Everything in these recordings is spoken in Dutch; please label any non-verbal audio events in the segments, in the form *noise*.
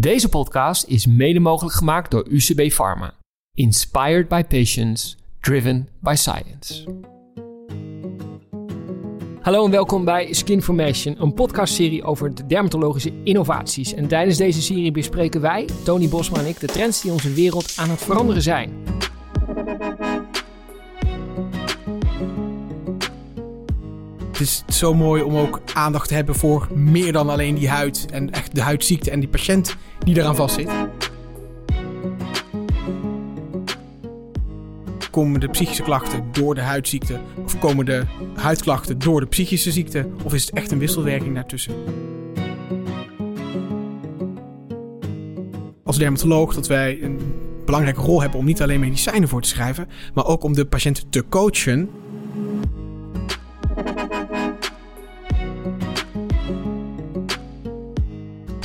Deze podcast is mede mogelijk gemaakt door UCB Pharma. Inspired by patients, driven by science. Hallo en welkom bij Skinformation, een podcastserie over de dermatologische innovaties. En tijdens deze serie bespreken wij, Tony Bosma en ik, de trends die onze wereld aan het veranderen zijn. Het is zo mooi om ook aandacht te hebben voor meer dan alleen die huid. En echt de huidziekte en die patiënt die eraan vastzit. Komen de psychische klachten door de huidziekte? Of komen de huidklachten door de psychische ziekte? Of is het echt een wisselwerking daartussen? Als dermatoloog dat wij een belangrijke rol hebben om niet alleen medicijnen voor te schrijven, maar ook om de patiënt te coachen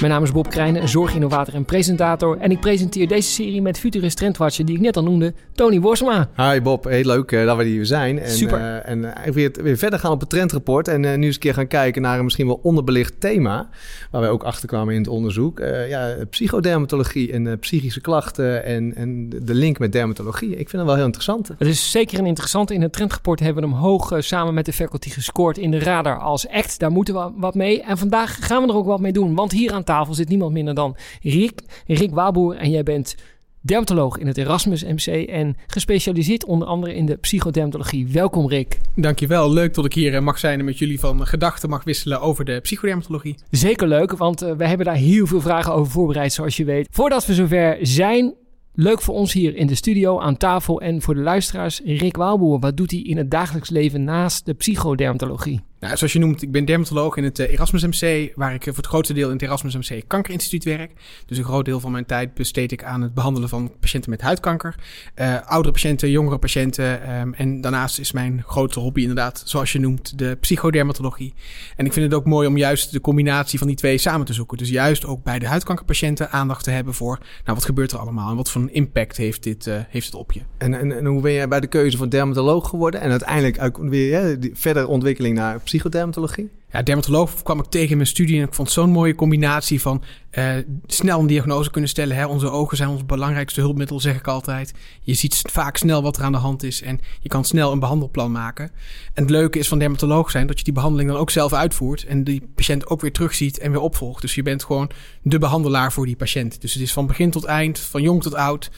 Mijn naam is Bob Krijnen, zorginnovator en presentator. En ik presenteer deze serie met Futurist Trendwatcher, die ik net al noemde, Tony Borsma. Hi Bob, heel leuk uh, dat we hier zijn. En, Super. Uh, en uh, weer, weer verder gaan op het trendrapport. En nu eens een keer gaan kijken naar een misschien wel onderbelicht thema. Waar wij ook achter kwamen in het onderzoek. ja, psychodermatologie en psychische klachten en, en de link met dermatologie. Ik vind het wel heel interessant. Het is zeker een interessante. In het trendrapport hebben we hem hoog samen met de faculty gescoord in de radar als act. Daar moeten we wat mee. En vandaag gaan we er ook wat mee doen. Want hier aan tafel zit niemand minder dan Rick, Rick Waboer. En jij bent dermatoloog in het Erasmus MC en gespecialiseerd onder andere in de psychodermatologie. Welkom Rick. Dankjewel, leuk dat ik hier mag zijn en met jullie van gedachten mag wisselen over de psychodermatologie. Zeker leuk, want uh, we hebben daar heel veel vragen over voorbereid zoals je weet. Voordat we zover zijn, Leuk voor ons hier in de studio aan tafel en voor de luisteraars. Rick Waalboer, wat doet hij in het dagelijks leven naast de psychodermatologie? Nou, zoals je noemt, ik ben dermatoloog in het Erasmus MC, waar ik voor het grootste deel in het Erasmus MC Kankerinstituut werk. Dus een groot deel van mijn tijd besteed ik aan het behandelen van patiënten met huidkanker. Uh, oudere patiënten, jongere patiënten. Um, en daarnaast is mijn grote hobby inderdaad, zoals je noemt, de psychodermatologie. En ik vind het ook mooi om juist de combinatie van die twee samen te zoeken. Dus juist ook bij de huidkankerpatiënten aandacht te hebben voor, nou, wat gebeurt er allemaal en wat voor een impact heeft, dit, heeft het op je. En, en, en, hoe ben jij bij de keuze van dermatoloog geworden en uiteindelijk ook weer die verdere ontwikkeling naar psychodermatologie? Ja, dermatoloog kwam ik tegen in mijn studie en ik vond zo'n mooie combinatie van uh, snel een diagnose kunnen stellen. Hè. Onze ogen zijn ons belangrijkste hulpmiddel, zeg ik altijd. Je ziet vaak snel wat er aan de hand is en je kan snel een behandelplan maken. En het leuke is van dermatoloog zijn dat je die behandeling dan ook zelf uitvoert en die patiënt ook weer terugziet en weer opvolgt. Dus je bent gewoon de behandelaar voor die patiënt. Dus het is van begin tot eind, van jong tot oud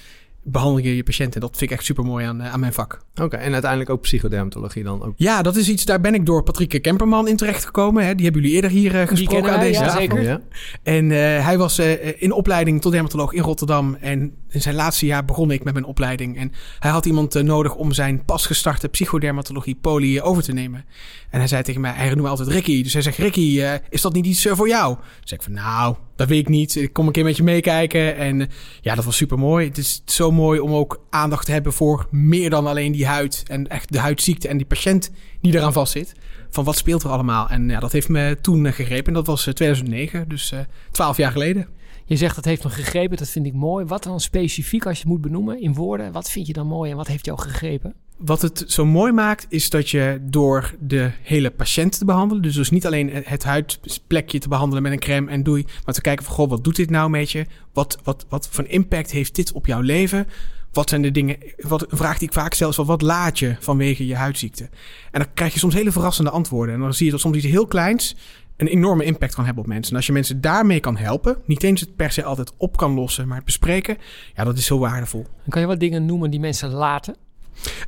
behandel je je patiënten. Dat vind ik echt super mooi aan, aan mijn vak. Oké, okay, en uiteindelijk ook psychodermatologie dan ook? Ja, dat is iets, daar ben ik door Patrick Kemperman in terecht gekomen. Hè. Die hebben jullie eerder hier uh, gesproken aan deze ja, tafel. Zeker. Ja. En uh, hij was uh, in opleiding tot dermatoloog in Rotterdam. En in zijn laatste jaar begon ik met mijn opleiding. En hij had iemand nodig om zijn pas gestarte psychodermatologie poli over te nemen. En hij zei tegen mij, hij noemde me altijd Ricky. Dus hij zegt, Ricky, is dat niet iets voor jou? Dus zeg ik van, nou, dat weet ik niet. Ik kom een keer met je meekijken. En ja, dat was super mooi. Het is zo mooi om ook aandacht te hebben voor meer dan alleen die huid. En echt de huidziekte en die patiënt die eraan vastzit. Van wat speelt er allemaal? En ja, dat heeft me toen gegrepen. En dat was 2009, dus twaalf jaar geleden. Je zegt dat heeft me gegrepen, dat vind ik mooi. Wat dan specifiek als je het moet benoemen in woorden? Wat vind je dan mooi en wat heeft jou gegrepen? Wat het zo mooi maakt, is dat je door de hele patiënt te behandelen, dus, dus niet alleen het huidplekje te behandelen met een crème en doei, maar te kijken van, goh, wat doet dit nou met je? Wat, wat, wat voor impact heeft dit op jouw leven? Wat zijn de dingen, wat, een vraag die ik vaak stel is, wat laat je vanwege je huidziekte? En dan krijg je soms hele verrassende antwoorden. En dan zie je dat soms iets heel kleins een enorme impact kan hebben op mensen. En als je mensen daarmee kan helpen, niet eens het per se altijd op kan lossen, maar het bespreken, ja, dat is zo waardevol. En kan je wat dingen noemen die mensen laten?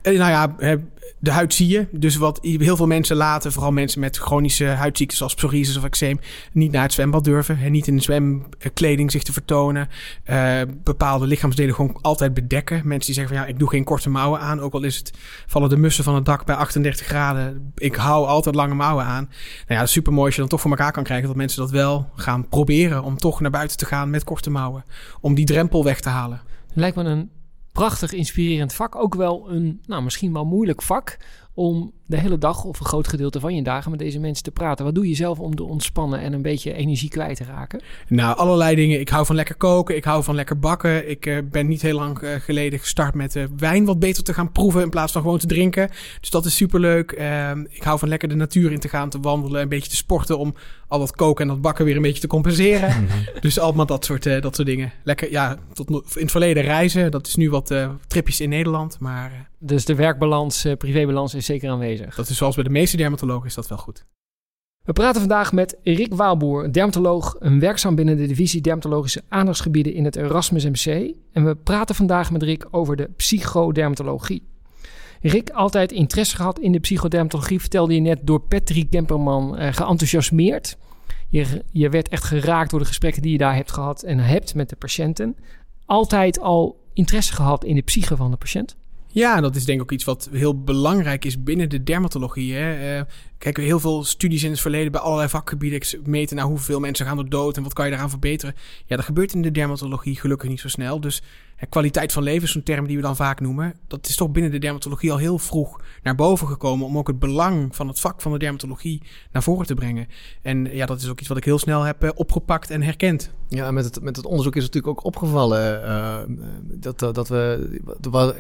En nou ja, de huid zie je. Dus wat heel veel mensen laten, vooral mensen met chronische huidziektes zoals psoriasis of eczeem, niet naar het zwembad durven. En niet in de zwemkleding zich te vertonen. Uh, bepaalde lichaamsdelen gewoon altijd bedekken. Mensen die zeggen van ja, ik doe geen korte mouwen aan. Ook al is het, vallen de mussen van het dak bij 38 graden. Ik hou altijd lange mouwen aan. Nou ja, dat super mooi als je dan toch voor elkaar kan krijgen dat mensen dat wel gaan proberen. Om toch naar buiten te gaan met korte mouwen. Om die drempel weg te halen. Lijkt me een prachtig inspirerend vak. Ook wel een, nou misschien wel moeilijk vak. om de hele dag of een groot gedeelte van je dagen met deze mensen te praten? Wat doe je zelf om te ontspannen en een beetje energie kwijt te raken? Nou, allerlei dingen. Ik hou van lekker koken. Ik hou van lekker bakken. Ik uh, ben niet heel lang uh, geleden gestart met uh, wijn wat beter te gaan proeven in plaats van gewoon te drinken. Dus dat is superleuk. Ehm, ik hou van lekker de natuur in te gaan, te wandelen, een beetje te sporten om al dat koken en dat bakken weer een beetje te compenseren. Mm -hmm. *laughs* Dus allemaal dat soort, dat soort dingen. Lekker, ja, tot in het verleden reizen. Dat is nu wat tripjes in Nederland, maar... Dus de werkbalans, privébalans is zeker aanwezig. Dat is zoals bij de meeste dermatologen is dat wel goed. We praten vandaag met Rick Waalboer, dermatoloog, een werkzaam binnen de divisie dermatologische aandachtsgebieden in het Erasmus MC. En we praten vandaag met Rick over de psychodermatologie. Rick, altijd interesse gehad in de psychodermatologie, vertelde je net door Patrick Kemperman uh, geenthousiasmeerd. Je, je werd echt geraakt door de gesprekken die je daar hebt gehad en hebt met de patiënten. Altijd al interesse gehad in de psyche van de patiënt? Ja, dat is denk ik ook iets wat heel belangrijk is binnen de dermatologie. Hè. Uh, kijk, heel veel studies in het verleden bij allerlei vakgebieden meten naar hoeveel mensen gaan er dood en wat kan je daaraan verbeteren. Ja, dat gebeurt in de dermatologie gelukkig niet zo snel. Dus kwaliteit van leven zo'n term die we dan vaak noemen. Dat is toch binnen de dermatologie al heel vroeg naar boven gekomen om ook het belang van het vak van de dermatologie naar voren te brengen. En ja, dat is ook iets wat ik heel snel heb uh, opgepakt en herkend. Ja, met het, met het onderzoek is het natuurlijk ook opgevallen uh, dat, uh, dat we.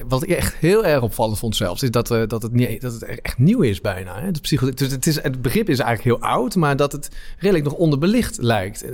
Wat, ik echt heel erg opvallend vond zelfs, is dat, dat, het, niet, dat het echt nieuw is bijna. Hè? Dus het, is, het begrip is eigenlijk heel oud, maar dat het redelijk nog onderbelicht lijkt.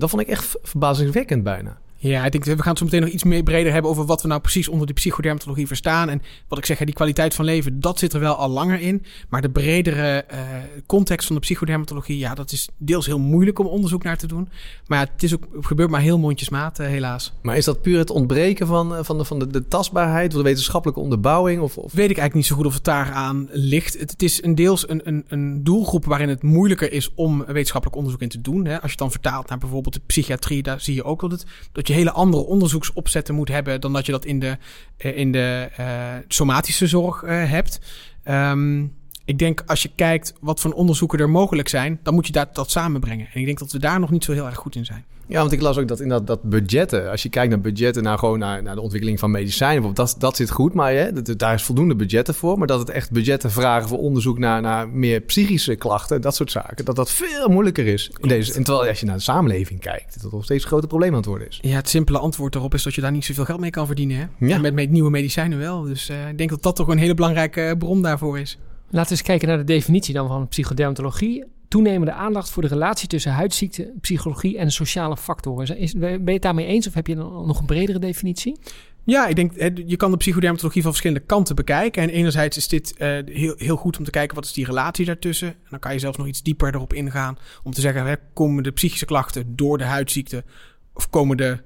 Dat vond ik echt verbazingwekkend bijna. Ja, ik denk we gaan het zo meteen nog iets meer breder hebben over wat we nou precies onder de psychodermatologie verstaan. En wat ik zeg, die kwaliteit van leven, dat zit er wel al langer in. Maar de bredere uh, context van de psychodermatologie, ja, dat is deels heel moeilijk om onderzoek naar te doen. Maar ja, het, is ook, het gebeurt maar heel mondjesmaat, uh, helaas. Maar is dat puur het ontbreken van, van, de, van de, de tastbaarheid, de wetenschappelijke onderbouwing? Of, of, Weet ik eigenlijk niet zo goed of het daar aan ligt. Het, het is een deels een, een, een doelgroep waarin het moeilijker is om wetenschappelijk onderzoek in te doen. Hè. Als je het dan vertaalt naar bijvoorbeeld de psychiatrie, daar zie je ook dat het dat je hele andere onderzoeksopzetten moet hebben dan dat je dat in de, in de uh, somatische zorg uh, hebt. Um, ik denk als je kijkt wat voor onderzoeken er mogelijk zijn, dan moet je dat, dat samenbrengen. En ik denk dat we daar nog niet zo heel erg goed in zijn. Ja, want ik las ook dat in dat, dat budgetten, als je kijkt naar budgetten, nou gewoon naar, naar de ontwikkeling van medicijnen, dat, dat zit goed, maar hè, dat, daar is voldoende budgetten voor. Maar dat het echt budgetten vragen voor onderzoek naar, naar meer psychische klachten, dat soort zaken, dat dat veel moeilijker is. In deze, en terwijl als je naar de samenleving kijkt, dat nog steeds een grote probleem aan het worden is. Ja, het simpele antwoord daarop is dat je daar niet zoveel geld mee kan verdienen. Hè? Ja. En met, met nieuwe medicijnen wel. Dus uh, ik denk dat dat toch een hele belangrijke bron daarvoor is. Laten we eens kijken naar de definitie dan van psychodermatologie. Toenemende aandacht voor de relatie tussen huidziekte, psychologie en sociale factoren. Ben je het daarmee eens of heb je nog een bredere definitie? Ja, ik denk, je kan de psychodermatologie van verschillende kanten bekijken. En enerzijds is dit uh, heel, heel goed om te kijken wat is die relatie daartussen. En dan kan je zelfs nog iets dieper erop ingaan om te zeggen, hè, komen de psychische klachten door de huidziekte of komen de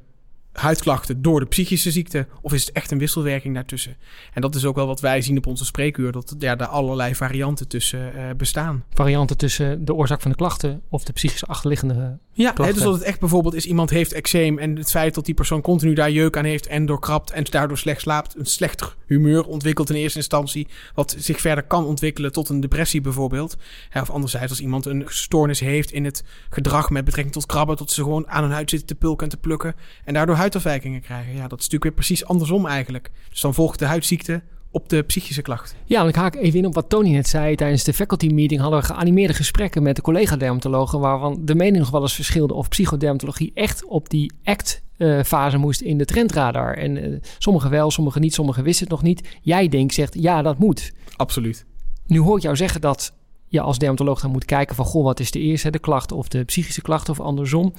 huidklachten door de psychische ziekte? Of is het echt een wisselwerking daartussen? En dat is ook wel wat wij zien op onze spreekuur, dat ja, daar allerlei varianten tussen uh, bestaan. Varianten tussen de oorzaak van de klachten of de psychische achterliggende Ja, hè, dus dat het echt bijvoorbeeld is, iemand heeft eczeem en het feit dat die persoon continu daar jeuk aan heeft en doorkrapt en daardoor slecht slaapt, een slechter humeur ontwikkelt in eerste instantie, wat zich verder kan ontwikkelen tot een depressie bijvoorbeeld. Hè, of anderzijds als iemand een stoornis heeft in het gedrag met betrekking tot krabben, tot ze gewoon aan hun huid zitten te pulken en te plukken en daardoor huidafwijkingen krijgen. Ja, dat is natuurlijk weer precies andersom eigenlijk. Dus dan volgt de huidziekte op de psychische klacht. Ja, en ik haak even in op wat Tony net zei. Tijdens de faculty meeting hadden we geanimeerde gesprekken met de collega-dermatologen... waarvan de mening nog wel eens verschilde of psychodermatologie echt op die ACT-fase moest in de trendradar. En uh, sommigen wel, sommigen niet, sommigen wisten het nog niet. Jij denkt, zegt, ja, dat moet. Absoluut. Nu hoor ik jou zeggen dat je als dermatoloog dan moet kijken van... goh, wat is de eerste, de klacht of de psychische klacht of andersom...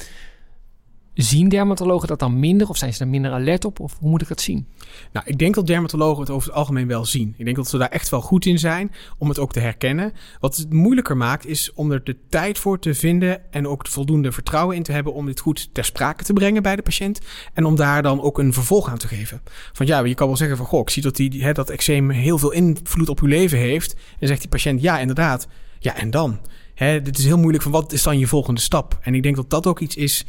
Zien dermatologen dat dan minder of zijn ze er minder alert op? Of hoe moet ik dat zien? Nou, ik denk dat dermatologen het over het algemeen wel zien. Ik denk dat ze daar echt wel goed in zijn om het ook te herkennen. Wat het moeilijker maakt is om er de tijd voor te vinden en ook voldoende vertrouwen in te hebben om dit goed ter sprake te brengen bij de patiënt. En om daar dan ook een vervolg aan te geven. Van ja, je kan wel zeggen van goh, ik zie dat, die, hè, dat eczeem heel veel invloed op uw leven heeft. En zegt die patiënt ja, inderdaad. Ja, en dan? Hè, dit is heel moeilijk van wat is dan je volgende stap? En ik denk dat dat ook iets is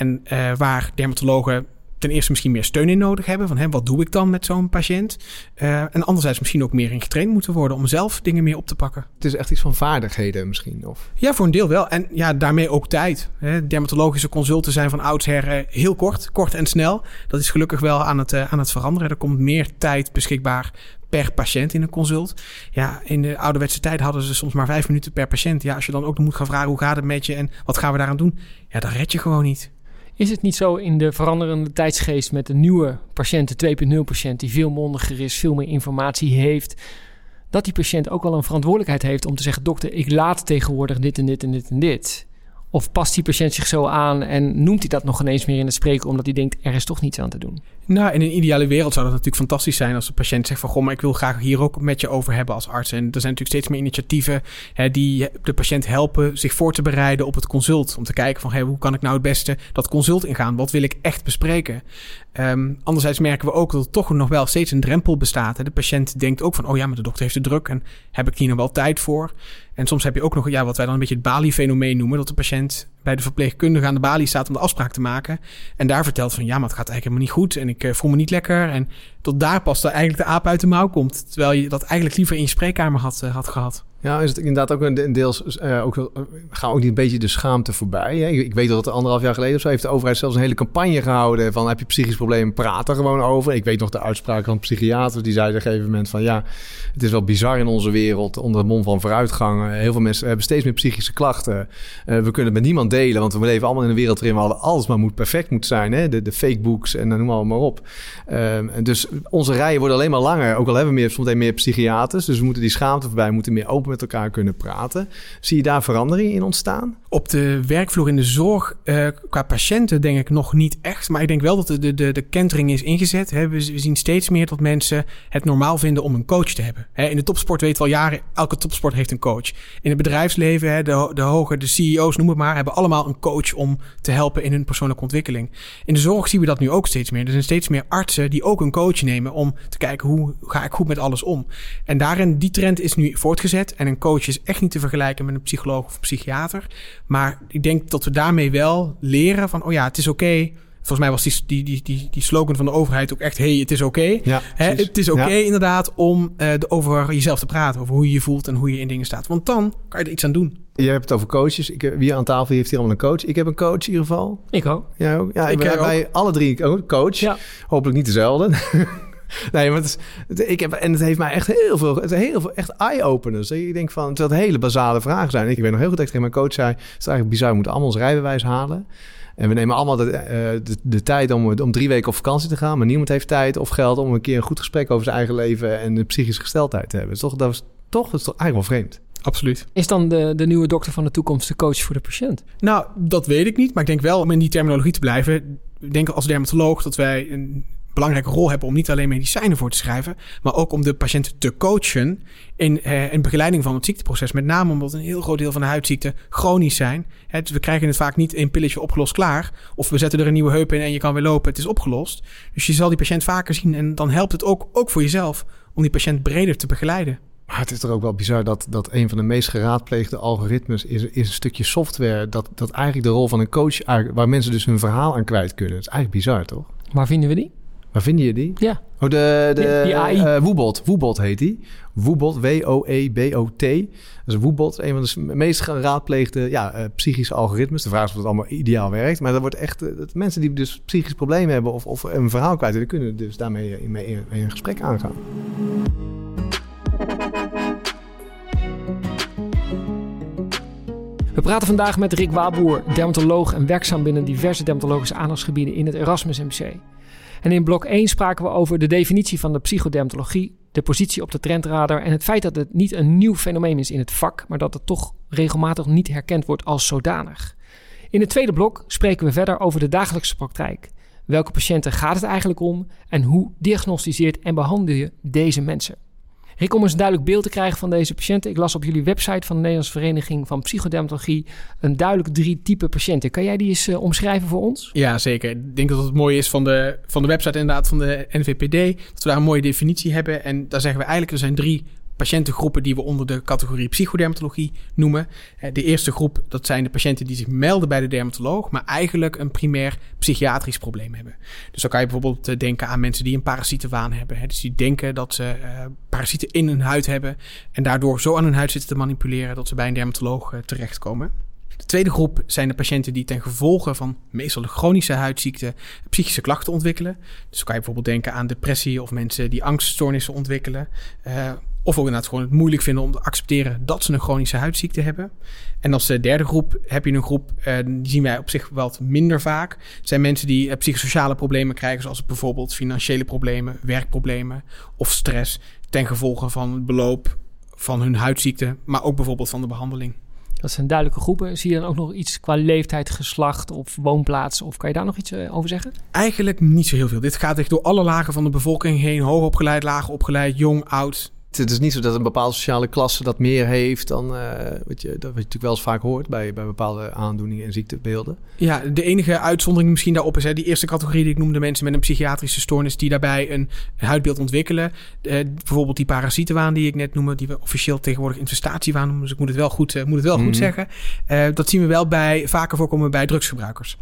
en uh, waar dermatologen ten eerste misschien meer steun in nodig hebben. Van hè, wat doe ik dan met zo'n patiënt? Uh, en anderzijds misschien ook meer in getraind moeten worden om zelf dingen meer op te pakken. Het is echt iets van vaardigheden misschien? Of? Ja, voor een deel wel. En ja, daarmee ook tijd. Hè. Dermatologische consulten zijn van oudsher uh, heel kort, kort en snel. Dat is gelukkig wel aan het, uh, aan het veranderen. Er komt meer tijd beschikbaar per patiënt in een consult. Ja, in de ouderwetse tijd hadden ze soms maar vijf minuten per patiënt. Ja, als je dan ook nog moet gaan vragen hoe gaat het met je en wat gaan we daaraan doen? Ja, dan red je gewoon niet. Is het niet zo in de veranderende tijdsgeest met de nieuwe patiënt, de 2.0 patiënt, die veel mondiger is, veel meer informatie heeft, dat die patiënt ook wel een verantwoordelijkheid heeft om te zeggen: dokter, ik laat tegenwoordig dit en dit en dit en dit. Of past die patiënt zich zo aan en noemt hij dat nog ineens meer in het spreken omdat hij denkt er is toch niets aan te doen? Nou, in een ideale wereld zou dat natuurlijk fantastisch zijn als de patiënt zegt van goh, maar ik wil graag hier ook met je over hebben als arts. En er zijn natuurlijk steeds meer initiatieven hè, die de patiënt helpen zich voor te bereiden op het consult. Om te kijken van hey, hoe kan ik nou het beste dat consult ingaan? Wat wil ik echt bespreken? Um, anderzijds merken we ook dat er toch nog wel steeds een drempel bestaat. De patiënt denkt ook van oh ja, maar de dokter heeft de druk en heb ik hier nog wel tijd voor? En soms heb je ook nog ja, wat wij dan een beetje het Bali-fenomeen noemen. Dat de patiënt bij de verpleegkundige aan de balie staat om de afspraak te maken. En daar vertelt van ja, maar het gaat eigenlijk helemaal niet goed. En ik uh, voel me niet lekker. En tot daar pas eigenlijk de aap uit de mouw komt. Terwijl je dat eigenlijk liever in je spreekkamer had, uh, had gehad. Ja, is het inderdaad ook een deels... Uh, ook, uh, gaan ook niet een beetje de schaamte voorbij. Hè? Ik, weet dat het anderhalf jaar geleden of zo... heeft de overheid zelfs een hele campagne gehouden... van heb je psychisch probleem, praat er gewoon over. Ik weet nog de uitspraak van psychiaters... die zeiden op een gegeven moment van... ja, het is wel bizar in onze wereld... onder de mond van vooruitgang. Heel veel mensen hebben steeds meer psychische klachten. Uh, we kunnen het met niemand delen... want we leven allemaal in een wereld waarin we alles maar moet perfect moet zijn. Hè? De, de fake books en noem maar, maar op. Ehm, dus onze rijen worden alleen maar langer. Ook al hebben we meer, soms meer psychiaters. Dus we moeten die schaamte voorbij... moeten meer open met elkaar kunnen praten. Zie je daar verandering in ontstaan? Op de werkvloer in de zorg, uh, qua patiënten denk ik nog niet echt. Maar ik denk wel dat de, de, de, kentering is ingezet. We, zien steeds meer dat mensen het normaal vinden om een coach te hebben. Hè, in de topsport weten we al jaren, elke topsport heeft een coach. In het bedrijfsleven, hè, de, de hoge, de CEO's, noem het maar, hebben allemaal een coach om te helpen in hun persoonlijke ontwikkeling. In de zorg zien we dat nu ook steeds meer. Er zijn steeds meer artsen die ook een coach nemen om te kijken hoe ga ik goed met alles om. En daarin, die trend is nu voortgezet. En een coach is echt niet te vergelijken met een psycholoog of een psychiater. Maar ik denk dat we daarmee wel leren van, oh ja, het is oké. Okay. Volgens mij was die, die, die, die, die slogan van de overheid ook echt: hey, het is oké. Okay. Ja, het is oké, okay, ja. inderdaad, om uh, over jezelf te praten. Over hoe je je voelt en hoe je in dingen staat. Want dan kan je er iets aan doen. Je hebt het over coaches. Ik, wie aan tafel heeft hier allemaal een coach? Ik heb een coach in ieder geval. Ik ook. Ja, ook. ja ik wij, wij alle drie ook coach. Ja. Hopelijk niet dezelfde. *laughs* *laughs* Nee, maar het is, ik heb, en het heeft mij echt heel veel, het heel veel echt eye-openers. Ik denk van, het hele basale vragen zijn. Ik weet nog heel goed dat ik tegen mijn coach zei, het is eigenlijk bizar, we moeten allemaal ons rijbewijs halen. En we nemen allemaal de, uh, de, de, tijd om, om drie weken op vakantie te gaan. Maar niemand heeft tijd of geld om een keer een goed gesprek over zijn eigen leven en de psychische gesteldheid te hebben. Dat is toch, dat is toch, dat is toch eigenlijk wel vreemd. Absoluut. Is dan de, de nieuwe dokter van de toekomst de coach voor de patiënt? Nou, dat weet ik niet. Maar ik denk wel, om in die terminologie te blijven... Ik denk als dermatoloog dat wij een belangrijke rol hebben om niet alleen medicijnen voor te schrijven, maar ook om de patiënt te coachen in, eh, in begeleiding van het ziekteproces. Met name omdat een heel groot deel van de huidziekten chronisch zijn. Hè, dus we krijgen het vaak niet in pilletje opgelost klaar. Of we zetten er een nieuwe heup in en je kan weer lopen, het is opgelost. Dus je zal die patiënt vaker zien en dan helpt het ook, ook voor jezelf om die patiënt breder te begeleiden. Maar het is toch ook wel bizar dat, dat een van de meest geraadpleegde algoritmes is, is een stukje software. Dat, dat eigenlijk de rol van een coach, waar mensen dus hun verhaal aan kwijt kunnen. Dat is eigenlijk bizar, toch? Waar vinden we die? Waar vind je die? Ja. Oh, de, de, die AI. Uh, Woebot. Woebot heet die. Woebot, W-O-E-B-O-T. Dat is Woebot, een van de meest geraadpleegde ja, uh, psychische algoritmes. De vraag is of het allemaal ideaal werkt. Maar dat wordt echt... Uh, dat mensen die dus psychisch problemen hebben of, of een verhaal kwijt willen... kunnen dus daarmee in, in, in een gesprek aangaan. We praten vandaag met Rick Waboer, dermatoloog en werkzaam binnen diverse dermatologische aandachtsgebieden in het Erasmus MC. En in blok 1 spraken we over de definitie van de psychodermatologie, de positie op de trendradar en het feit dat het niet een nieuw fenomeen is in het vak, maar dat het toch regelmatig niet herkend wordt als zodanig. In het tweede blok spreken we verder over de dagelijkse praktijk. Welke patiënten gaat het eigenlijk om en hoe diagnosticeert en behandel je deze mensen? Rick, om eens een duidelijk beeld te krijgen van deze patiënten. Ik las op jullie website van de Nederlandse Vereniging van Psychodermatologie een duidelijk drie typen patiënten. Kan jij die eens uh, omschrijven voor ons? Ja, zeker. Ik denk dat het mooi is van de, van de website inderdaad van de NVPD. Dat we daar een mooie definitie hebben. En daar zeggen we eigenlijk, er zijn drie patiëntengroepen die we onder de categorie psychodermatologie noemen. Eh, De eerste groep, dat zijn de patiënten die zich melden bij de dermatoloog, maar eigenlijk een primair psychiatrisch probleem hebben. Dus dan kan je bijvoorbeeld eh, denken aan mensen die een parasietenwaan hebben. Dus die denken dat ze eh, parasieten in hun huid hebben en daardoor zo aan hun huid zitten te manipuleren dat ze bij een dermatoloog terechtkomen. De tweede groep zijn de patiënten die ten gevolge van meestal de chronische huidziekte psychische klachten ontwikkelen. Dus dan kan je bijvoorbeeld denken aan depressie of mensen die angststoornissen ontwikkelen. Of ook inderdaad gewoon het moeilijk vinden om te accepteren dat ze een chronische huidziekte hebben. En als eh, derde groep heb je een groep, eh, die zien wij op zich wat minder vaak. Het zijn mensen die eh, psychosociale problemen krijgen, zoals bijvoorbeeld financiële problemen, werkproblemen of stress ten gevolge van het beloop van hun huidziekte, maar ook bijvoorbeeld van de behandeling. Dat zijn duidelijke groepen. Zie je dan ook nog iets qua leeftijd, geslacht of woonplaats? Of kan je daar nog iets over zeggen? Eigenlijk niet zo heel veel. Dit gaat echt door alle lagen van de bevolking heen. Hoogopgeleid, laag opgeleid, jong, oud. Het is niet zo dat een bepaalde sociale klasse dat meer heeft dan eh, wat, je, dat wat je natuurlijk wel eens vaak hoort bij, bij bepaalde aandoeningen en ziektebeelden. Ja, de enige uitzondering misschien daarop is hè, die eerste categorie die ik noemde, mensen met een psychiatrische stoornis die daarbij een, een huidbeeld ontwikkelen. Eh, bijvoorbeeld die parasietenwaan die ik net noemde, die we officieel tegenwoordig infestatiewaan noemen. Dus ik moet het wel goed, eh, moet het wel Mhm. goed zeggen. Eh, dat zien we wel bij, vaker voorkomen bij drugsgebruikers.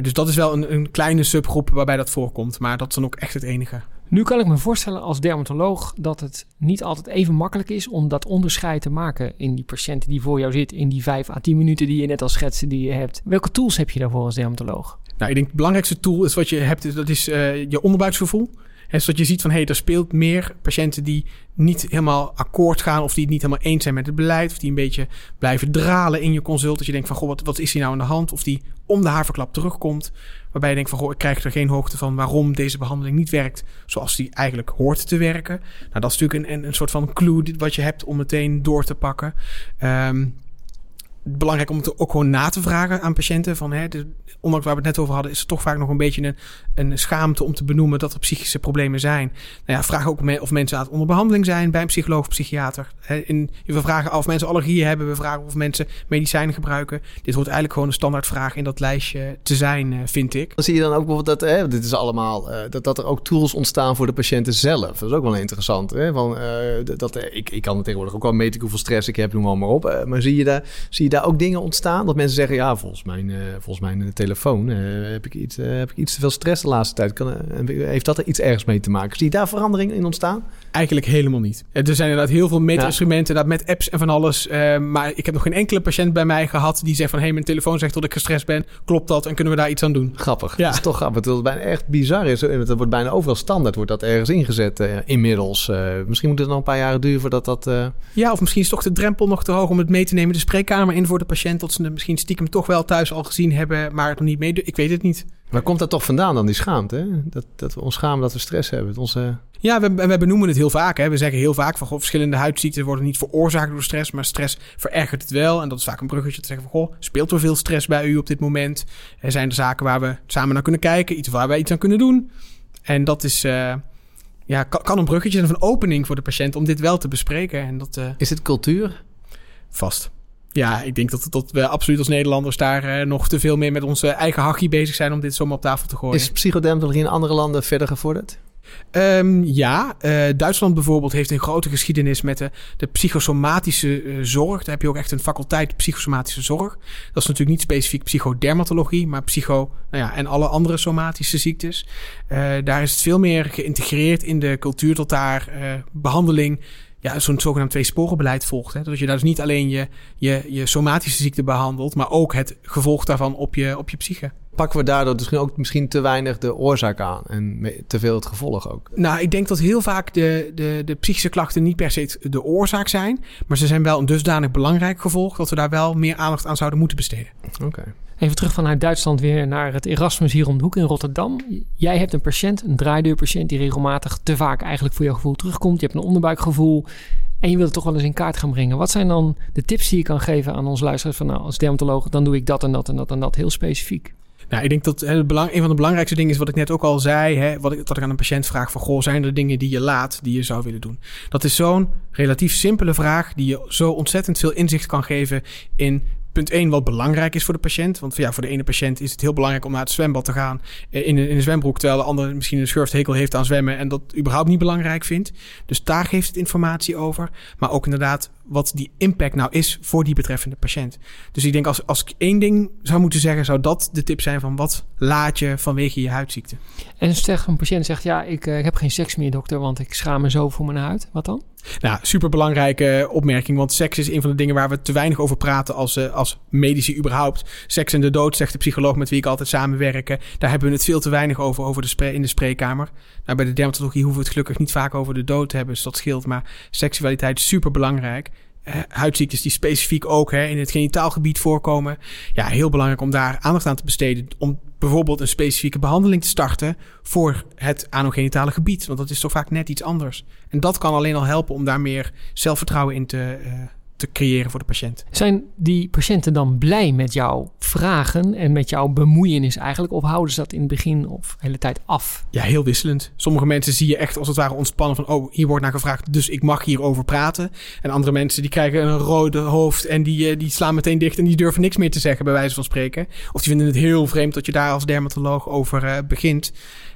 Dus dat is wel een, een kleine subgroep waarbij dat voorkomt. Maar dat is dan ook echt het enige. Nu kan ik me voorstellen als dermatoloog dat het niet altijd even makkelijk is om dat onderscheid te maken in die patiënt die voor jou zit, in die 5 à 10 minuten die je net al schetste die je hebt. Welke tools heb je daarvoor als dermatoloog? Nou, ik denk het belangrijkste tool is wat je hebt, dat is eh, je onderbuiksgevoel. En zodat je ziet van, hé, hey, er speelt meer patiënten die niet helemaal akkoord gaan... of die het niet helemaal eens zijn met het beleid... of die een beetje blijven dralen in je consult. Dat je denkt van, goh, wat, wat is hier nou aan de hand? Of die om de haverklap terugkomt. Waarbij je denkt van, goh, ik krijg er geen hoogte van... waarom deze behandeling niet werkt zoals die eigenlijk hoort te werken. Nou, dat is natuurlijk een, een, soort van clue wat je hebt om meteen door te pakken. Ehm, belangrijk om het ook gewoon na te vragen aan patiënten. Van, hè, de, ondanks waar we het net over hadden, is er toch vaak nog een beetje een, een schaamte om te benoemen dat er psychische problemen zijn. Nou ja, vraag ook of mensen aan het onder behandeling zijn bij een psycholoog of psychiater. Hè, in, we vragen of mensen allergieën hebben. We vragen of mensen medicijnen gebruiken. Dit hoort eigenlijk gewoon een standaardvraag in dat lijstje te zijn, eh, vind ik. Dan zie je dan ook bijvoorbeeld dat, hè, dit is allemaal, eh, dat, dat er ook tools ontstaan voor de patiënten zelf. Dat is ook wel interessant. Hè? Van, eh, dat, ik, ik kan tegenwoordig ook wel meten hoeveel stress ik heb, noem maar, op. Maar zie je, daar, zie je daar ook dingen ontstaan? Dat mensen zeggen, ja, volgens mijn, eh, volgens mijn eh, telefoon eh, heb, ik iets, heb ik iets te veel stress de laatste tijd. Kan, heeft dat er iets ergens mee te maken? Zie je daar veranderingen in ontstaan? Eigenlijk helemaal niet. Eh, Er zijn inderdaad heel veel meetinstrumenten, inderdaad met apps en van alles. eh, maar ik heb nog geen enkele patiënt bij mij gehad die zegt van... hé, hey, mijn telefoon zegt dat ik gestrest ben. Klopt dat? En kunnen we daar iets aan doen? Grappig. Ja. Dat is toch grappig. Dat het bijna echt bizar is. Dat wordt bijna overal standaard, wordt dat ergens ingezet eh, inmiddels. Eh, misschien moet het nog een paar jaren duren voordat dat... eh, Ja, of misschien is toch de drempel nog te hoog om het mee te nemen de spreekkamer in voor de patiënt. Dat ze het misschien stiekem toch wel thuis al gezien hebben, maar het nog niet mee. Ik weet het niet. Waar komt dat toch vandaan dan, die schaamte? Hè? Dat, dat we ons schamen dat we stress hebben. Onze... Ja, we, we benoemen het heel vaak. Hè. We zeggen heel vaak van goh, verschillende huidziekten worden niet veroorzaakt door stress, maar stress verergert het wel. En dat is vaak een bruggetje te zeggen van goh, speelt er veel stress bij u op dit moment? Er zijn er zaken waar we samen naar kunnen kijken, iets waar wij iets aan kunnen doen. En dat is, eh, ja, kan, kan een bruggetje zijn of een opening voor de patiënt om dit wel te bespreken. En dat eh, Is het cultuur? vast. Ja, ik denk dat, dat we absoluut als Nederlanders daar eh, nog te veel meer met onze eigen hachie bezig zijn om dit zomaar op tafel te gooien. Is psychodermatologie in andere landen verder gevorderd? Ehm, ja, eh, Duitsland bijvoorbeeld heeft een grote geschiedenis met de, de psychosomatische eh, zorg. Daar heb je ook echt een faculteit psychosomatische zorg. Dat is natuurlijk niet specifiek psychodermatologie, maar psycho, nou ja, en alle andere somatische ziektes. Daar is het veel meer geïntegreerd in de cultuur tot daar eh, behandeling ja, zo'n zogenaamd tweesporenbeleid volgt. Hè? Dat je daar dus niet alleen je, je, je somatische ziekte behandelt, maar ook het gevolg daarvan op je, op je psyche. Pakken we daardoor misschien ook misschien te weinig de oorzaak aan en te veel het gevolg ook? Nou, ik denk dat heel vaak de, de, de psychische klachten niet per se de oorzaak zijn. Maar ze zijn wel een dusdanig belangrijk gevolg dat we daar wel meer aandacht aan zouden moeten besteden. Oké. Even terug vanuit Duitsland weer naar het Erasmus hier om de hoek in Rotterdam. Jij hebt een patiënt, een draaideurpatiënt, die regelmatig te vaak eigenlijk voor jouw gevoel terugkomt. Je hebt een onderbuikgevoel en je wilt het toch wel eens in kaart gaan brengen. Wat zijn dan de tips die je kan geven aan ons luisteraars van nou, als dermatoloog, dan doe ik dat en dat en dat en dat heel specifiek. Nou, ik denk dat belang, een van de belangrijkste dingen is wat ik net ook al zei. Hè, wat ik, dat ik aan een patiënt vraag van, goh, zijn er dingen die je laat, die je zou willen doen? Dat is zo'n relatief simpele vraag die je zo ontzettend veel inzicht kan geven in punt 1 wat belangrijk is voor de patiënt. Want ja, voor de ene patiënt is het heel belangrijk om naar het zwembad te gaan eh, in een, in een zwembroek. Terwijl de andere misschien een schurfthekel heeft aan zwemmen en dat überhaupt niet belangrijk vindt. Dus daar geeft het informatie over. Maar ook inderdaad wat die impact nou is voor die betreffende patiënt. Dus ik denk als, als ik één ding zou moeten zeggen, zou dat de tip zijn van wat laat je vanwege je huidziekte. En stel een patiënt zegt, ja, ik, uh, ik heb geen seks meer dokter, want ik schaam me zo voor mijn huid. Wat dan? Nou, superbelangrijke opmerking, want seks is een van de dingen waar we te weinig over praten als, uh, als medici überhaupt. Seks en de dood, zegt de psycholoog met wie ik altijd samenwerken. Daar hebben we het veel te weinig over, over de in de spreekkamer. Nou, bij de dermatologie hoeven we het gelukkig niet vaak over de dood te hebben, dus dat scheelt. Maar seksualiteit is super belangrijk. Uh, huidziektes die specifiek ook hè, in het genitaalgebied voorkomen. Ja, heel belangrijk om daar aandacht aan te besteden. Om bijvoorbeeld een specifieke behandeling te starten voor het anogenitale gebied. Want dat is toch vaak net iets anders. En dat kan alleen al helpen om daar meer zelfvertrouwen in te, uh, te creëren voor de patiënt. Zijn die patiënten dan blij met jouw vragen en met jouw bemoeienis eigenlijk? Of houden ze dat in het begin of de hele tijd af? Ja, heel wisselend. Sommige mensen zie je echt als het ware ontspannen van... oh, hier wordt naar gevraagd, dus ik mag hierover praten. En andere mensen die krijgen een rode hoofd... en die, die slaan meteen dicht en die durven niks meer te zeggen, bij wijze van spreken. Of die vinden het heel vreemd dat je daar als dermatoloog over uh, begint.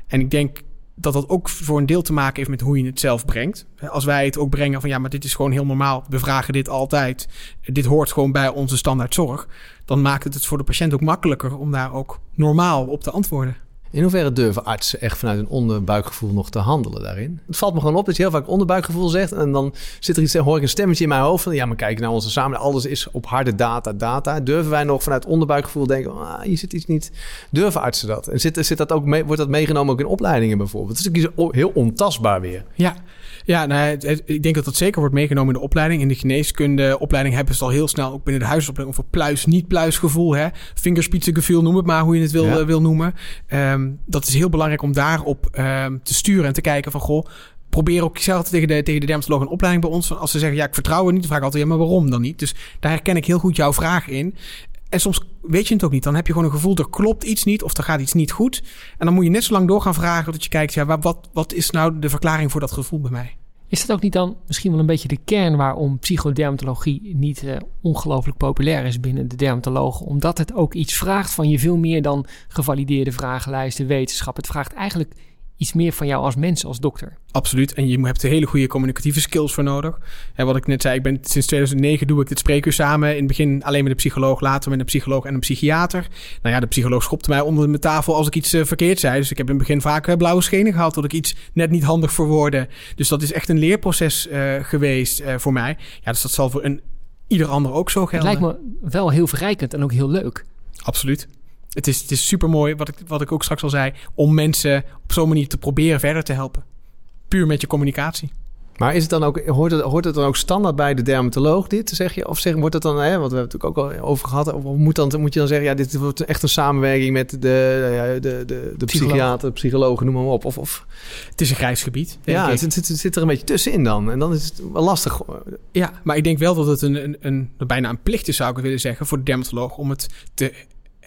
En ik denk dat dat ook voor een deel te maken heeft met hoe je het zelf brengt. Als wij het ook brengen van ja, maar dit is gewoon heel normaal. We vragen dit altijd. Dit hoort gewoon bij onze standaardzorg. Dan maakt het het voor de patiënt ook makkelijker om daar ook normaal op te antwoorden. In hoeverre durven artsen echt vanuit een onderbuikgevoel nog te handelen daarin? Het valt me gewoon op dat je heel vaak onderbuikgevoel zegt. En dan zit er iets, hoor ik een stemmetje in mijn hoofd van... ja, maar kijk naar onze samen, alles is op harde data, data. Durven wij nog vanuit onderbuikgevoel denken... Ah, hier zit iets niet. Durven artsen dat? En zit, zit dat ook mee, wordt dat meegenomen ook in opleidingen bijvoorbeeld? Het is iets heel ontastbaar weer. Ja, ja, nou, ik denk dat dat zeker wordt meegenomen in de opleiding. In de geneeskundeopleiding hebben ze al heel snel, ook binnen de huisopleiding, over pluis, niet-pluis gevoel. Hè? Fingerspitsengevoel, noem het maar hoe je het wil, ja. wil noemen. Um, dat is heel belangrijk om daarop um, te sturen en te kijken van, goh, probeer ook zelf tegen de, tegen de dermatoloog een opleiding bij ons. Als ze zeggen, ja, ik vertrouw het niet, dan vraag ik altijd, ja, maar waarom dan niet? Dus daar herken ik heel goed jouw vraag in. En soms weet je het ook niet. Dan heb je gewoon een gevoel, er klopt iets niet of er gaat iets niet goed. En dan moet je net zo lang door gaan vragen dat je kijkt, ja, wat, wat is nou de verklaring voor dat gevoel bij mij? Is dat ook niet dan misschien wel een beetje de kern waarom psychodermatologie niet uh, ongelooflijk populair is binnen de dermatologen? Omdat het ook iets vraagt van je veel meer dan gevalideerde vragenlijsten, wetenschap. Het vraagt eigenlijk iets meer van jou als mens, als dokter. Absoluut. En je hebt hele goede communicatieve skills voor nodig. En wat ik net zei, ik ben sinds 2009 doe ik dit spreekuur samen. In het begin alleen met een psycholoog, later met een psycholoog en een psychiater. Nou ja, de psycholoog schopte mij onder mijn tafel als ik iets uh, verkeerd zei. Dus ik heb in het begin vaak uh, blauwe schenen gehad tot ik iets net niet handig verwoordde. Dus dat is echt een leerproces uh, geweest voor mij. Ja, dus dat zal voor een ieder ander ook zo gelden. Het lijkt me wel heel verrijkend en ook heel leuk. Absoluut. Het is, het is super mooi, wat ik, wat ik ook straks al zei, om mensen op zo'n manier te proberen verder te helpen. Puur met je communicatie. Maar is het dan ook, hoort, het, hoort het dan ook standaard bij de dermatoloog dit, zeg je? Of zeg, wordt het dan, hè, want we hebben het ook al over gehad, of moet, dan, moet je dan zeggen, ja, dit wordt echt een samenwerking met de, de, de, de, de psychiater, psychologen, noem maar op. Of, of... Het is een grijs gebied. Ja, het, het, zit er een beetje tussenin dan. En dan is het wel lastig. Ja, maar ik denk wel dat het een, een, een, bijna een plicht is, zou ik willen zeggen, voor de dermatoloog om het te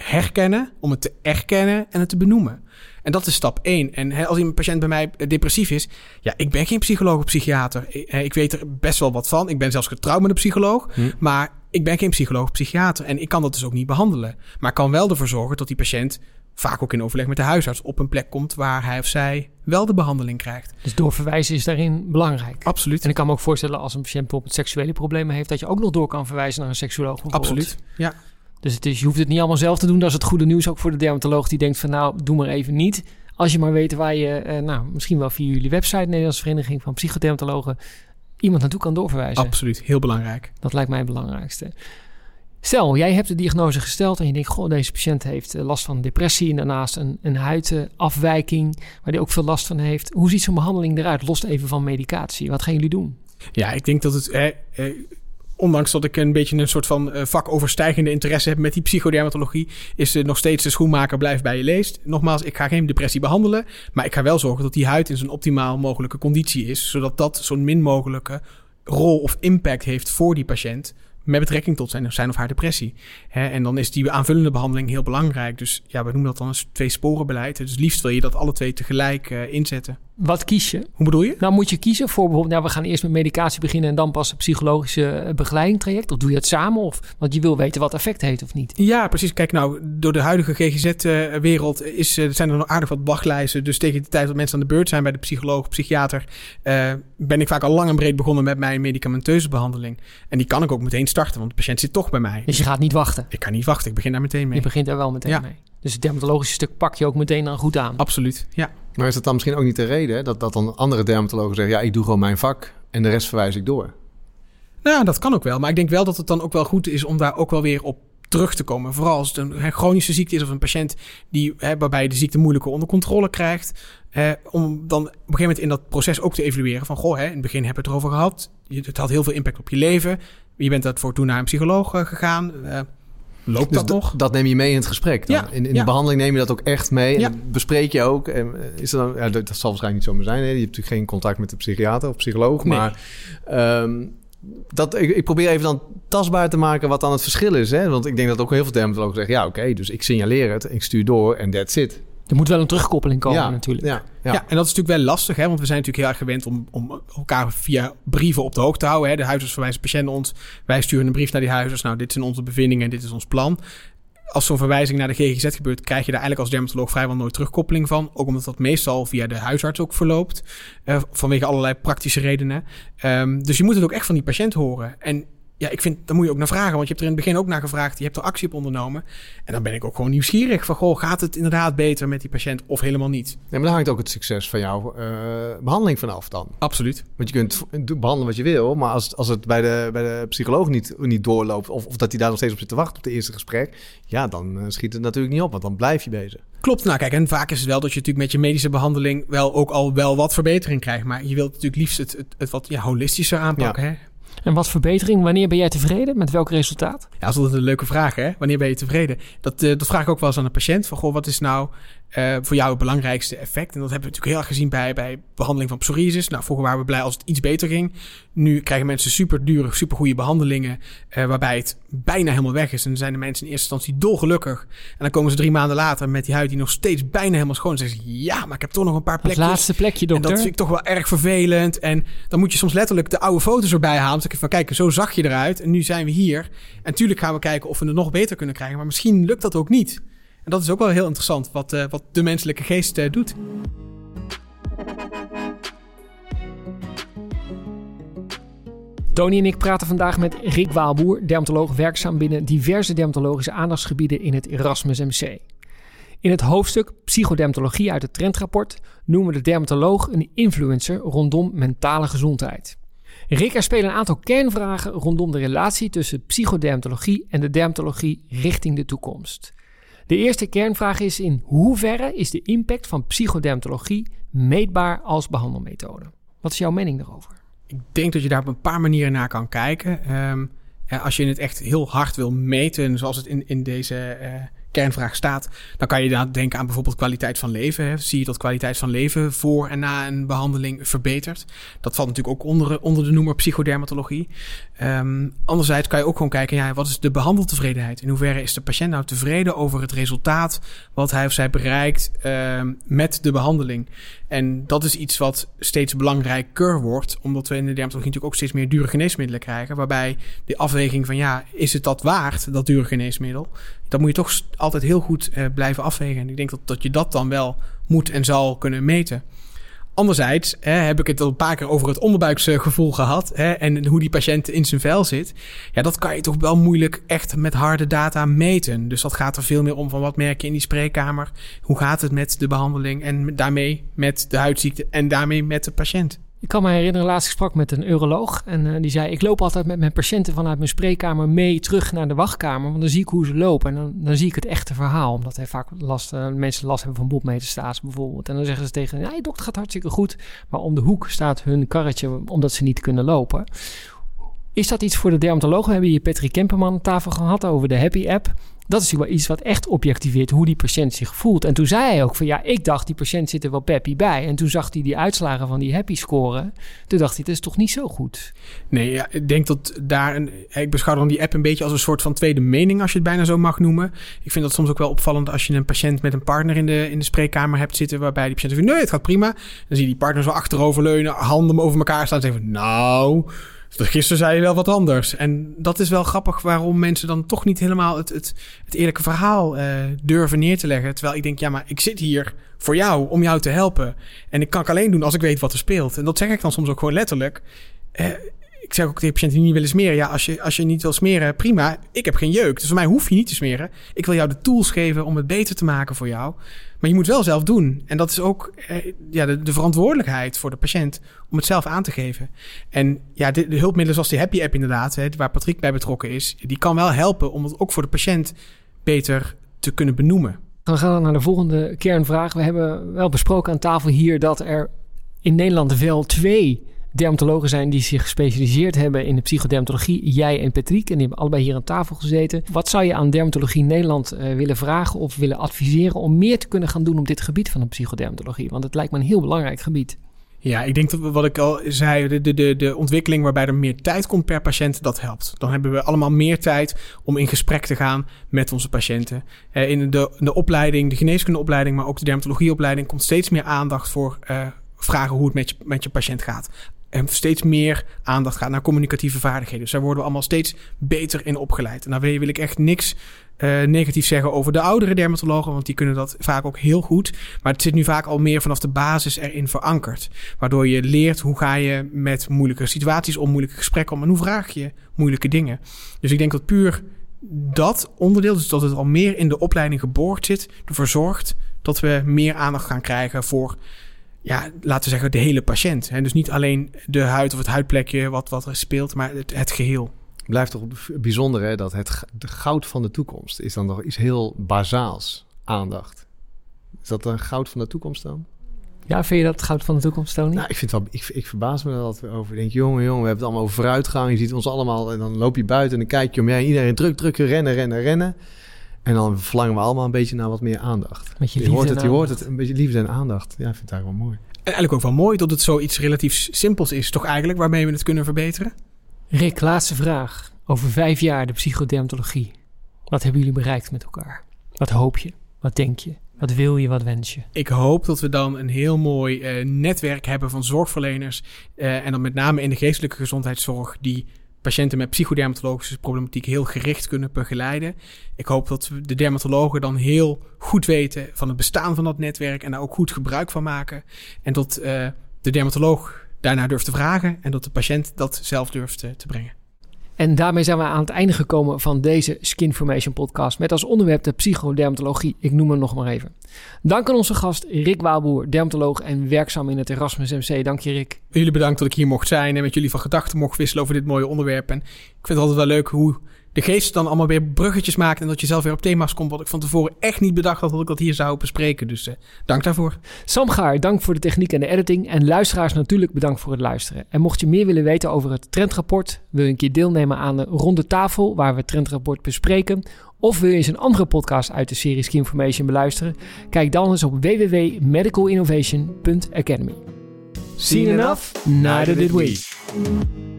herkennen, om het te erkennen en het te benoemen. En dat is stap één. En als een patiënt bij mij depressief is, ja, ik ben geen psycholoog of psychiater. Ik, weet er best wel wat van. Ik ben zelfs getrouwd met een psycholoog, hm. maar ik ben geen psycholoog of psychiater. En ik kan dat dus ook niet behandelen. Maar ik kan wel ervoor zorgen dat die patiënt, vaak ook in overleg met de huisarts, op een plek komt waar hij of zij wel de behandeling krijgt. Dus doorverwijzen is daarin belangrijk. Absoluut. En ik kan me ook voorstellen als een patiënt bijvoorbeeld seksuele problemen heeft, dat je ook nog door kan verwijzen naar een seksuoloog. Absoluut. Ja. Dus het is, je hoeft het niet allemaal zelf te doen. Dat is het goede nieuws ook voor de dermatoloog die denkt van nou, doe maar even niet. Als je maar weet waar je, eh, nou, misschien wel via jullie website, Nederlandse Vereniging van Psychodermatologen, iemand naartoe kan doorverwijzen. Absoluut, heel belangrijk. Dat lijkt mij het belangrijkste. Stel, jij hebt de diagnose gesteld en je denkt, goh, deze patiënt heeft eh, last van depressie en daarnaast een, een huidafwijking, waar hij ook veel last van heeft. Hoe ziet zo'n behandeling eruit? Lost even van medicatie. Wat gaan jullie doen? Ja, ik denk dat het. Eh, eh, ondanks dat ik een beetje een soort van uh, vakoverstijgende interesse heb met die psychodermatologie, is uh, nog steeds de schoenmaker blijft bij je leest. Nogmaals, ik ga geen depressie behandelen, maar ik ga wel zorgen dat die huid in zo'n optimaal mogelijke conditie is, zodat dat zo'n min mogelijke rol of impact heeft voor die patiënt met betrekking tot zijn, zijn of haar depressie. En dan is die aanvullende behandeling heel belangrijk. Dus ja, we noemen dat dan een twee sporenbeleid. Dus liefst wil je dat alle twee tegelijk uh, inzetten. Wat kies je? Hoe bedoel je? Nou moet je kiezen voor bijvoorbeeld, nou, we gaan eerst met medicatie beginnen en dan pas een psychologische eh, begeleiding traject. Of doe je het samen? Of, want je wil weten wat effect heeft of niet. Ja, precies. Kijk, nou, door de huidige GGZ-wereld is, uh, zijn er nog aardig wat wachtlijsten. Dus tegen de tijd dat mensen aan de beurt zijn bij de psycholoog, psychiater, uh, ben ik vaak al lang en breed begonnen met mijn medicamenteuze behandeling. En die kan ik ook meteen starten, want de patiënt zit toch bij mij. Dus je gaat niet wachten? Ik kan niet wachten, ik begin daar meteen mee. Je begint daar wel meteen Ja. mee. Dus het dermatologische stuk pak je ook meteen dan goed aan. Absoluut, ja. Maar is dat dan misschien ook niet de reden hè, dat, dat dan andere dermatologen zeggen... ja, ik doe gewoon mijn vak en de rest verwijs ik door? Nou, ja, dat kan ook wel. Maar ik denk wel dat het dan ook wel goed is om daar ook wel weer op terug te komen. Vooral als het een chronische ziekte is of een patiënt die, hè, waarbij je de ziekte moeilijker onder controle krijgt. Eh, om dan op een gegeven moment in dat proces ook te evalueren van... goh, hè, in het begin heb je het erover gehad. Het had heel veel impact op je leven. Je bent daarvoor toen naar een psycholoog eh, gegaan. Eh, loopt Dus dat nog? Dat neem je mee in het gesprek dan? Ja, in in ja. de behandeling neem je dat ook echt mee? En Ja. dat bespreek je ook? En eh, is er dan, ja, dat, dat zal waarschijnlijk niet zo meer zijn. Hè? Je hebt natuurlijk geen contact met de psychiater of psycholoog. Nee. Maar ehm, dat, ik, ik probeer even dan tastbaar te maken wat dan het verschil is. Hè? Want ik denk dat ook heel veel dermatologen zeggen... ja, oké, dus ik signaleer het, ik stuur door en that's it. Er moet wel een terugkoppeling komen ja, natuurlijk. Ja, Ja. ja. en dat is natuurlijk wel lastig, hè? want we zijn natuurlijk heel erg gewend om, om elkaar via brieven op de hoogte te houden. Hè? De huisarts verwijzen patiënten ons, wij sturen een brief naar die huisarts. Nou, dit zijn onze bevindingen en dit is ons plan. Als zo'n verwijzing naar de GGZ gebeurt, krijg je daar eigenlijk als dermatoloog vrijwel nooit terugkoppeling van. Ook omdat dat meestal via de huisarts ook verloopt, eh, vanwege allerlei praktische redenen. Ehm, dus je moet het ook echt van die patiënt horen. En ja, ik vind, daar moet je ook naar vragen. Want je hebt er in het begin ook naar gevraagd. Je hebt er actie op ondernomen. En dan ben ik ook gewoon nieuwsgierig. Van, goh, gaat het inderdaad beter met die patiënt of helemaal niet? Ja, maar daar hangt ook het succes van jouw eh, behandeling vanaf dan. Absoluut. Want je kunt behandelen wat je wil, maar als, als het bij de, bij de psycholoog niet, niet doorloopt, of, of dat hij daar nog steeds op zit te wachten op het eerste gesprek, ja, dan eh, schiet het natuurlijk niet op, want dan blijf je bezig. Klopt. Nou, kijk, en vaak is het wel dat je natuurlijk met je medische behandeling wel ook al wel wat verbetering krijgt. Maar je wilt natuurlijk liefst het, het, het wat ja, holistischer aanpakken. Hè? En wat verbetering? Wanneer ben jij tevreden? Met welk resultaat? Ja, dat is altijd een leuke vraag, hè? Wanneer ben je tevreden? Dat, eh, dat vraag ik ook wel eens aan een patiënt. Van, goh, wat is nou eh, voor jou het belangrijkste effect? En dat hebben we natuurlijk heel erg gezien bij, bij behandeling van psoriasis. Nou, vroeger waren we blij als het iets beter ging. Nu krijgen mensen super dure, super goede behandelingen... eh, waarbij het bijna helemaal weg is. En dan zijn de mensen in eerste instantie dolgelukkig. En dan komen ze drie maanden later met die huid die nog steeds bijna helemaal schoon is. En zeggen ze, ja, maar ik heb toch nog een paar Het plekjes... laatste plekje, En dokter. dat vind ik toch wel erg vervelend. En dan moet je soms letterlijk de oude foto's erbij halen. Je van, kijk, zo zag je eruit. En nu zijn we hier. En natuurlijk gaan we kijken of we het nog beter kunnen krijgen. Maar misschien lukt dat ook niet. En dat is ook wel heel interessant, wat, eh, wat de menselijke geest eh, doet. Tony en ik praten vandaag met Rick Waalboer, dermatoloog werkzaam binnen diverse dermatologische aandachtsgebieden in het Erasmus MC. In het hoofdstuk Psychodermatologie uit het trendrapport noemen we de dermatoloog een influencer rondom mentale gezondheid. Rick, er spelen een aantal kernvragen rondom de relatie tussen psychodermatologie en de dermatologie richting de toekomst. De eerste kernvraag is in hoeverre is de impact van psychodermatologie meetbaar als behandelmethode? Wat is jouw mening daarover? Ik denk dat je daar op een paar manieren naar kan kijken. Ehm, als je het echt heel hard wil meten, zoals het in, in deze eh, kernvraag staat, dan kan je dan denken aan bijvoorbeeld kwaliteit van leven. Hè. Zie je dat kwaliteit van leven voor en na een behandeling verbetert? Dat valt natuurlijk ook onder, onder de noemer psychodermatologie. Ehm, anderzijds kan je ook gewoon kijken, ja, wat is de behandeltevredenheid? In hoeverre is de patiënt nou tevreden over het resultaat wat hij of zij bereikt ehm, met de behandeling? En dat is iets wat steeds belangrijker wordt, omdat we in de dermatologie natuurlijk ook steeds meer dure geneesmiddelen krijgen. Waarbij de afweging van ja, is het dat waard, dat dure geneesmiddel? Dat moet je toch altijd heel goed eh, blijven afwegen. En ik denk dat, dat je dat dan wel moet en zal kunnen meten. Anderzijds hè, heb ik het al een paar keer over het onderbuiksgevoel gehad. Hè, en hoe die patiënt in zijn vel zit. Ja, dat kan je toch wel moeilijk echt met harde data meten. Dus dat gaat er veel meer om van wat merk je in die spreekkamer. Hoe gaat het met de behandeling en daarmee met de huidziekte en daarmee met de patiënt. Ik kan me herinneren, laatst sprak met een uroloog. En eh, die zei, ik loop altijd met mijn patiënten vanuit mijn spreekkamer mee terug naar de wachtkamer. Want dan zie ik hoe ze lopen. En dan, dan zie ik het echte verhaal. Omdat hij vaak last, eh, mensen last hebben van botmeterstaats bijvoorbeeld. En dan zeggen ze tegen, ja, je dokter gaat hartstikke goed. Maar om de hoek staat hun karretje omdat ze niet kunnen lopen. Is dat iets voor de dermatologen? We hebben hier Patrick Kemperman aan tafel gehad over de Happy App. Dat is natuurlijk wel iets wat echt objectiveert hoe die patiënt zich voelt. En toen zei hij ook van ja, ik dacht die patiënt zit er wel peppy bij. En toen zag hij die uitslagen van die happy scoren. Toen dacht hij, dat is toch niet zo goed. Nee, ja, ik denk dat daar een. Ik beschouw dan die app een beetje als een soort van tweede mening, als je het bijna zo mag noemen. Ik vind dat soms ook wel opvallend als je een patiënt met een partner in de, in de spreekkamer hebt zitten, waarbij die patiënt zegt: nee, het gaat prima. Dan zie je die partner zo achteroverleunen, handen over elkaar staan en nou. Gisteren zei je wel wat anders. En dat is wel grappig waarom mensen dan toch niet helemaal het, het, het eerlijke verhaal uh, durven neer te leggen. Terwijl ik denk, ja, maar ik zit hier voor jou, om jou te helpen. En ik kan het alleen doen als ik weet wat er speelt. En dat zeg ik dan soms ook gewoon letterlijk. Uh, ik zeg ook tegen patiënten die niet willen smeren. Ja, als je, als je niet wil smeren, prima. Ik heb geen jeuk. Dus voor mij hoef je niet te smeren. Ik wil jou de tools geven om het beter te maken voor jou. Maar je moet wel zelf doen. En dat is ook eh, ja, de, de, verantwoordelijkheid voor de patiënt om het zelf aan te geven. En ja, de, de hulpmiddelen zoals die Happy App inderdaad, waar Patrick bij betrokken is, die kan wel helpen om het ook voor de patiënt beter te kunnen benoemen. Dan gaan we naar de volgende kernvraag. We hebben wel besproken aan tafel hier dat er in Nederland wel twee dermatologen zijn die zich gespecialiseerd hebben in de psychodermatologie. Jij en Patrick. En die hebben allebei hier aan tafel gezeten. Wat zou je aan Dermatologie Nederland uh, willen vragen of willen adviseren om meer te kunnen gaan doen op dit gebied van de psychodermatologie? Want het lijkt me een heel belangrijk gebied. Ja, ik denk dat wat ik al zei, de, de, de ontwikkeling waarbij er meer tijd komt per patiënt, dat helpt. Dan hebben we allemaal meer tijd om in gesprek te gaan met onze patiënten. Uh, in de, de opleiding, de geneeskundeopleiding, maar ook de dermatologieopleiding, komt steeds meer aandacht voor uh, vragen hoe het met je, met je patiënt gaat en steeds meer aandacht gaat naar communicatieve vaardigheden. Dus daar worden we allemaal steeds beter in opgeleid. En daar wil, ik echt niks uh, negatief zeggen over de oudere dermatologen, want die kunnen dat vaak ook heel goed. Maar het zit nu vaak al meer vanaf de basis erin verankerd. Waardoor je leert hoe ga je met moeilijke situaties om, moeilijke gesprekken om en hoe vraag je moeilijke dingen. Dus ik denk dat puur dat onderdeel, dus dat het al meer in de opleiding geborgd zit, ervoor zorgt dat we meer aandacht gaan krijgen voor ja, laten we zeggen, de hele patiënt. En dus niet alleen de huid of het huidplekje wat, wat er speelt, maar het, het geheel. Blijft toch bijzonder hè, dat het de goud van de toekomst is dan nog iets heel bazaals, aandacht. Is dat een goud van de toekomst dan? Ja, vind je dat goud van de toekomst, Tony? Nou, ik, vind wel, ik, ik verbaas me er altijd over. Ik denk, jongen, jongen, we hebben het allemaal over vooruitgang. Je ziet ons allemaal en dan loop je buiten en dan kijk je om je Iedereen druk, druk, rennen, rennen, rennen. En dan verlangen we allemaal een beetje naar wat meer aandacht. Met je, je hoort het, je hoort het, een beetje liefde en aandacht. Ja, ik vind het eigenlijk wel mooi. En eigenlijk ook wel mooi dat het zoiets relatief simpels is, toch eigenlijk, waarmee we het kunnen verbeteren? Rick, laatste vraag. Over vijf jaar de psychodermatologie. Wat hebben jullie bereikt met elkaar? Wat hoop je? Wat denk je? Wat wil je? Wat wens je? Ik hoop dat we dan een heel mooi uh, netwerk hebben van zorgverleners. Uh, en dan met name in de geestelijke gezondheidszorg, die patiënten met psychodermatologische problematiek heel gericht kunnen begeleiden. Ik hoop dat de dermatologen dan heel goed weten van het bestaan van dat netwerk en daar ook goed gebruik van maken. En dat uh, de dermatoloog daarna durft te vragen en dat de patiënt dat zelf durft te brengen. En daarmee zijn we aan het einde gekomen van deze Skinformation podcast met als onderwerp de psychodermatologie. Ik noem hem nog maar even. Dank aan onze gast Rick Waalboer, dermatoloog en werkzaam in het Erasmus MC. Dank je Rick. Jullie bedankt dat ik hier mocht zijn en met jullie van gedachten mocht wisselen over dit mooie onderwerp. En ik vind het altijd wel leuk hoe de geest dan allemaal weer bruggetjes maakt en dat je zelf weer op thema's komt wat ik van tevoren echt niet bedacht had dat ik dat hier zou bespreken. Dus uh, dank daarvoor. Sam Gaar, dank voor de techniek en de editing. En luisteraars natuurlijk bedankt voor het luisteren. En mocht je meer willen weten over het trendrapport, wil je een keer deelnemen aan de ronde tafel waar we het trendrapport bespreken, of wil je eens een andere podcast uit de serie Skin Information beluisteren, kijk dan eens op www.medicalinnovation.academy. Seen enough? Neither did we.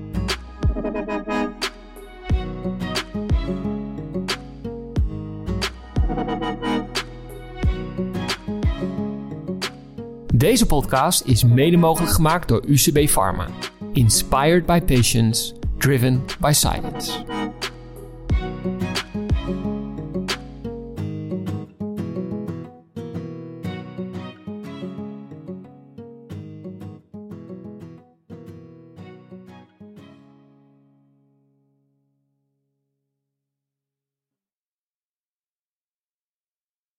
Deze podcast is mede mogelijk gemaakt door UCB Pharma. Inspired by patients, driven by science.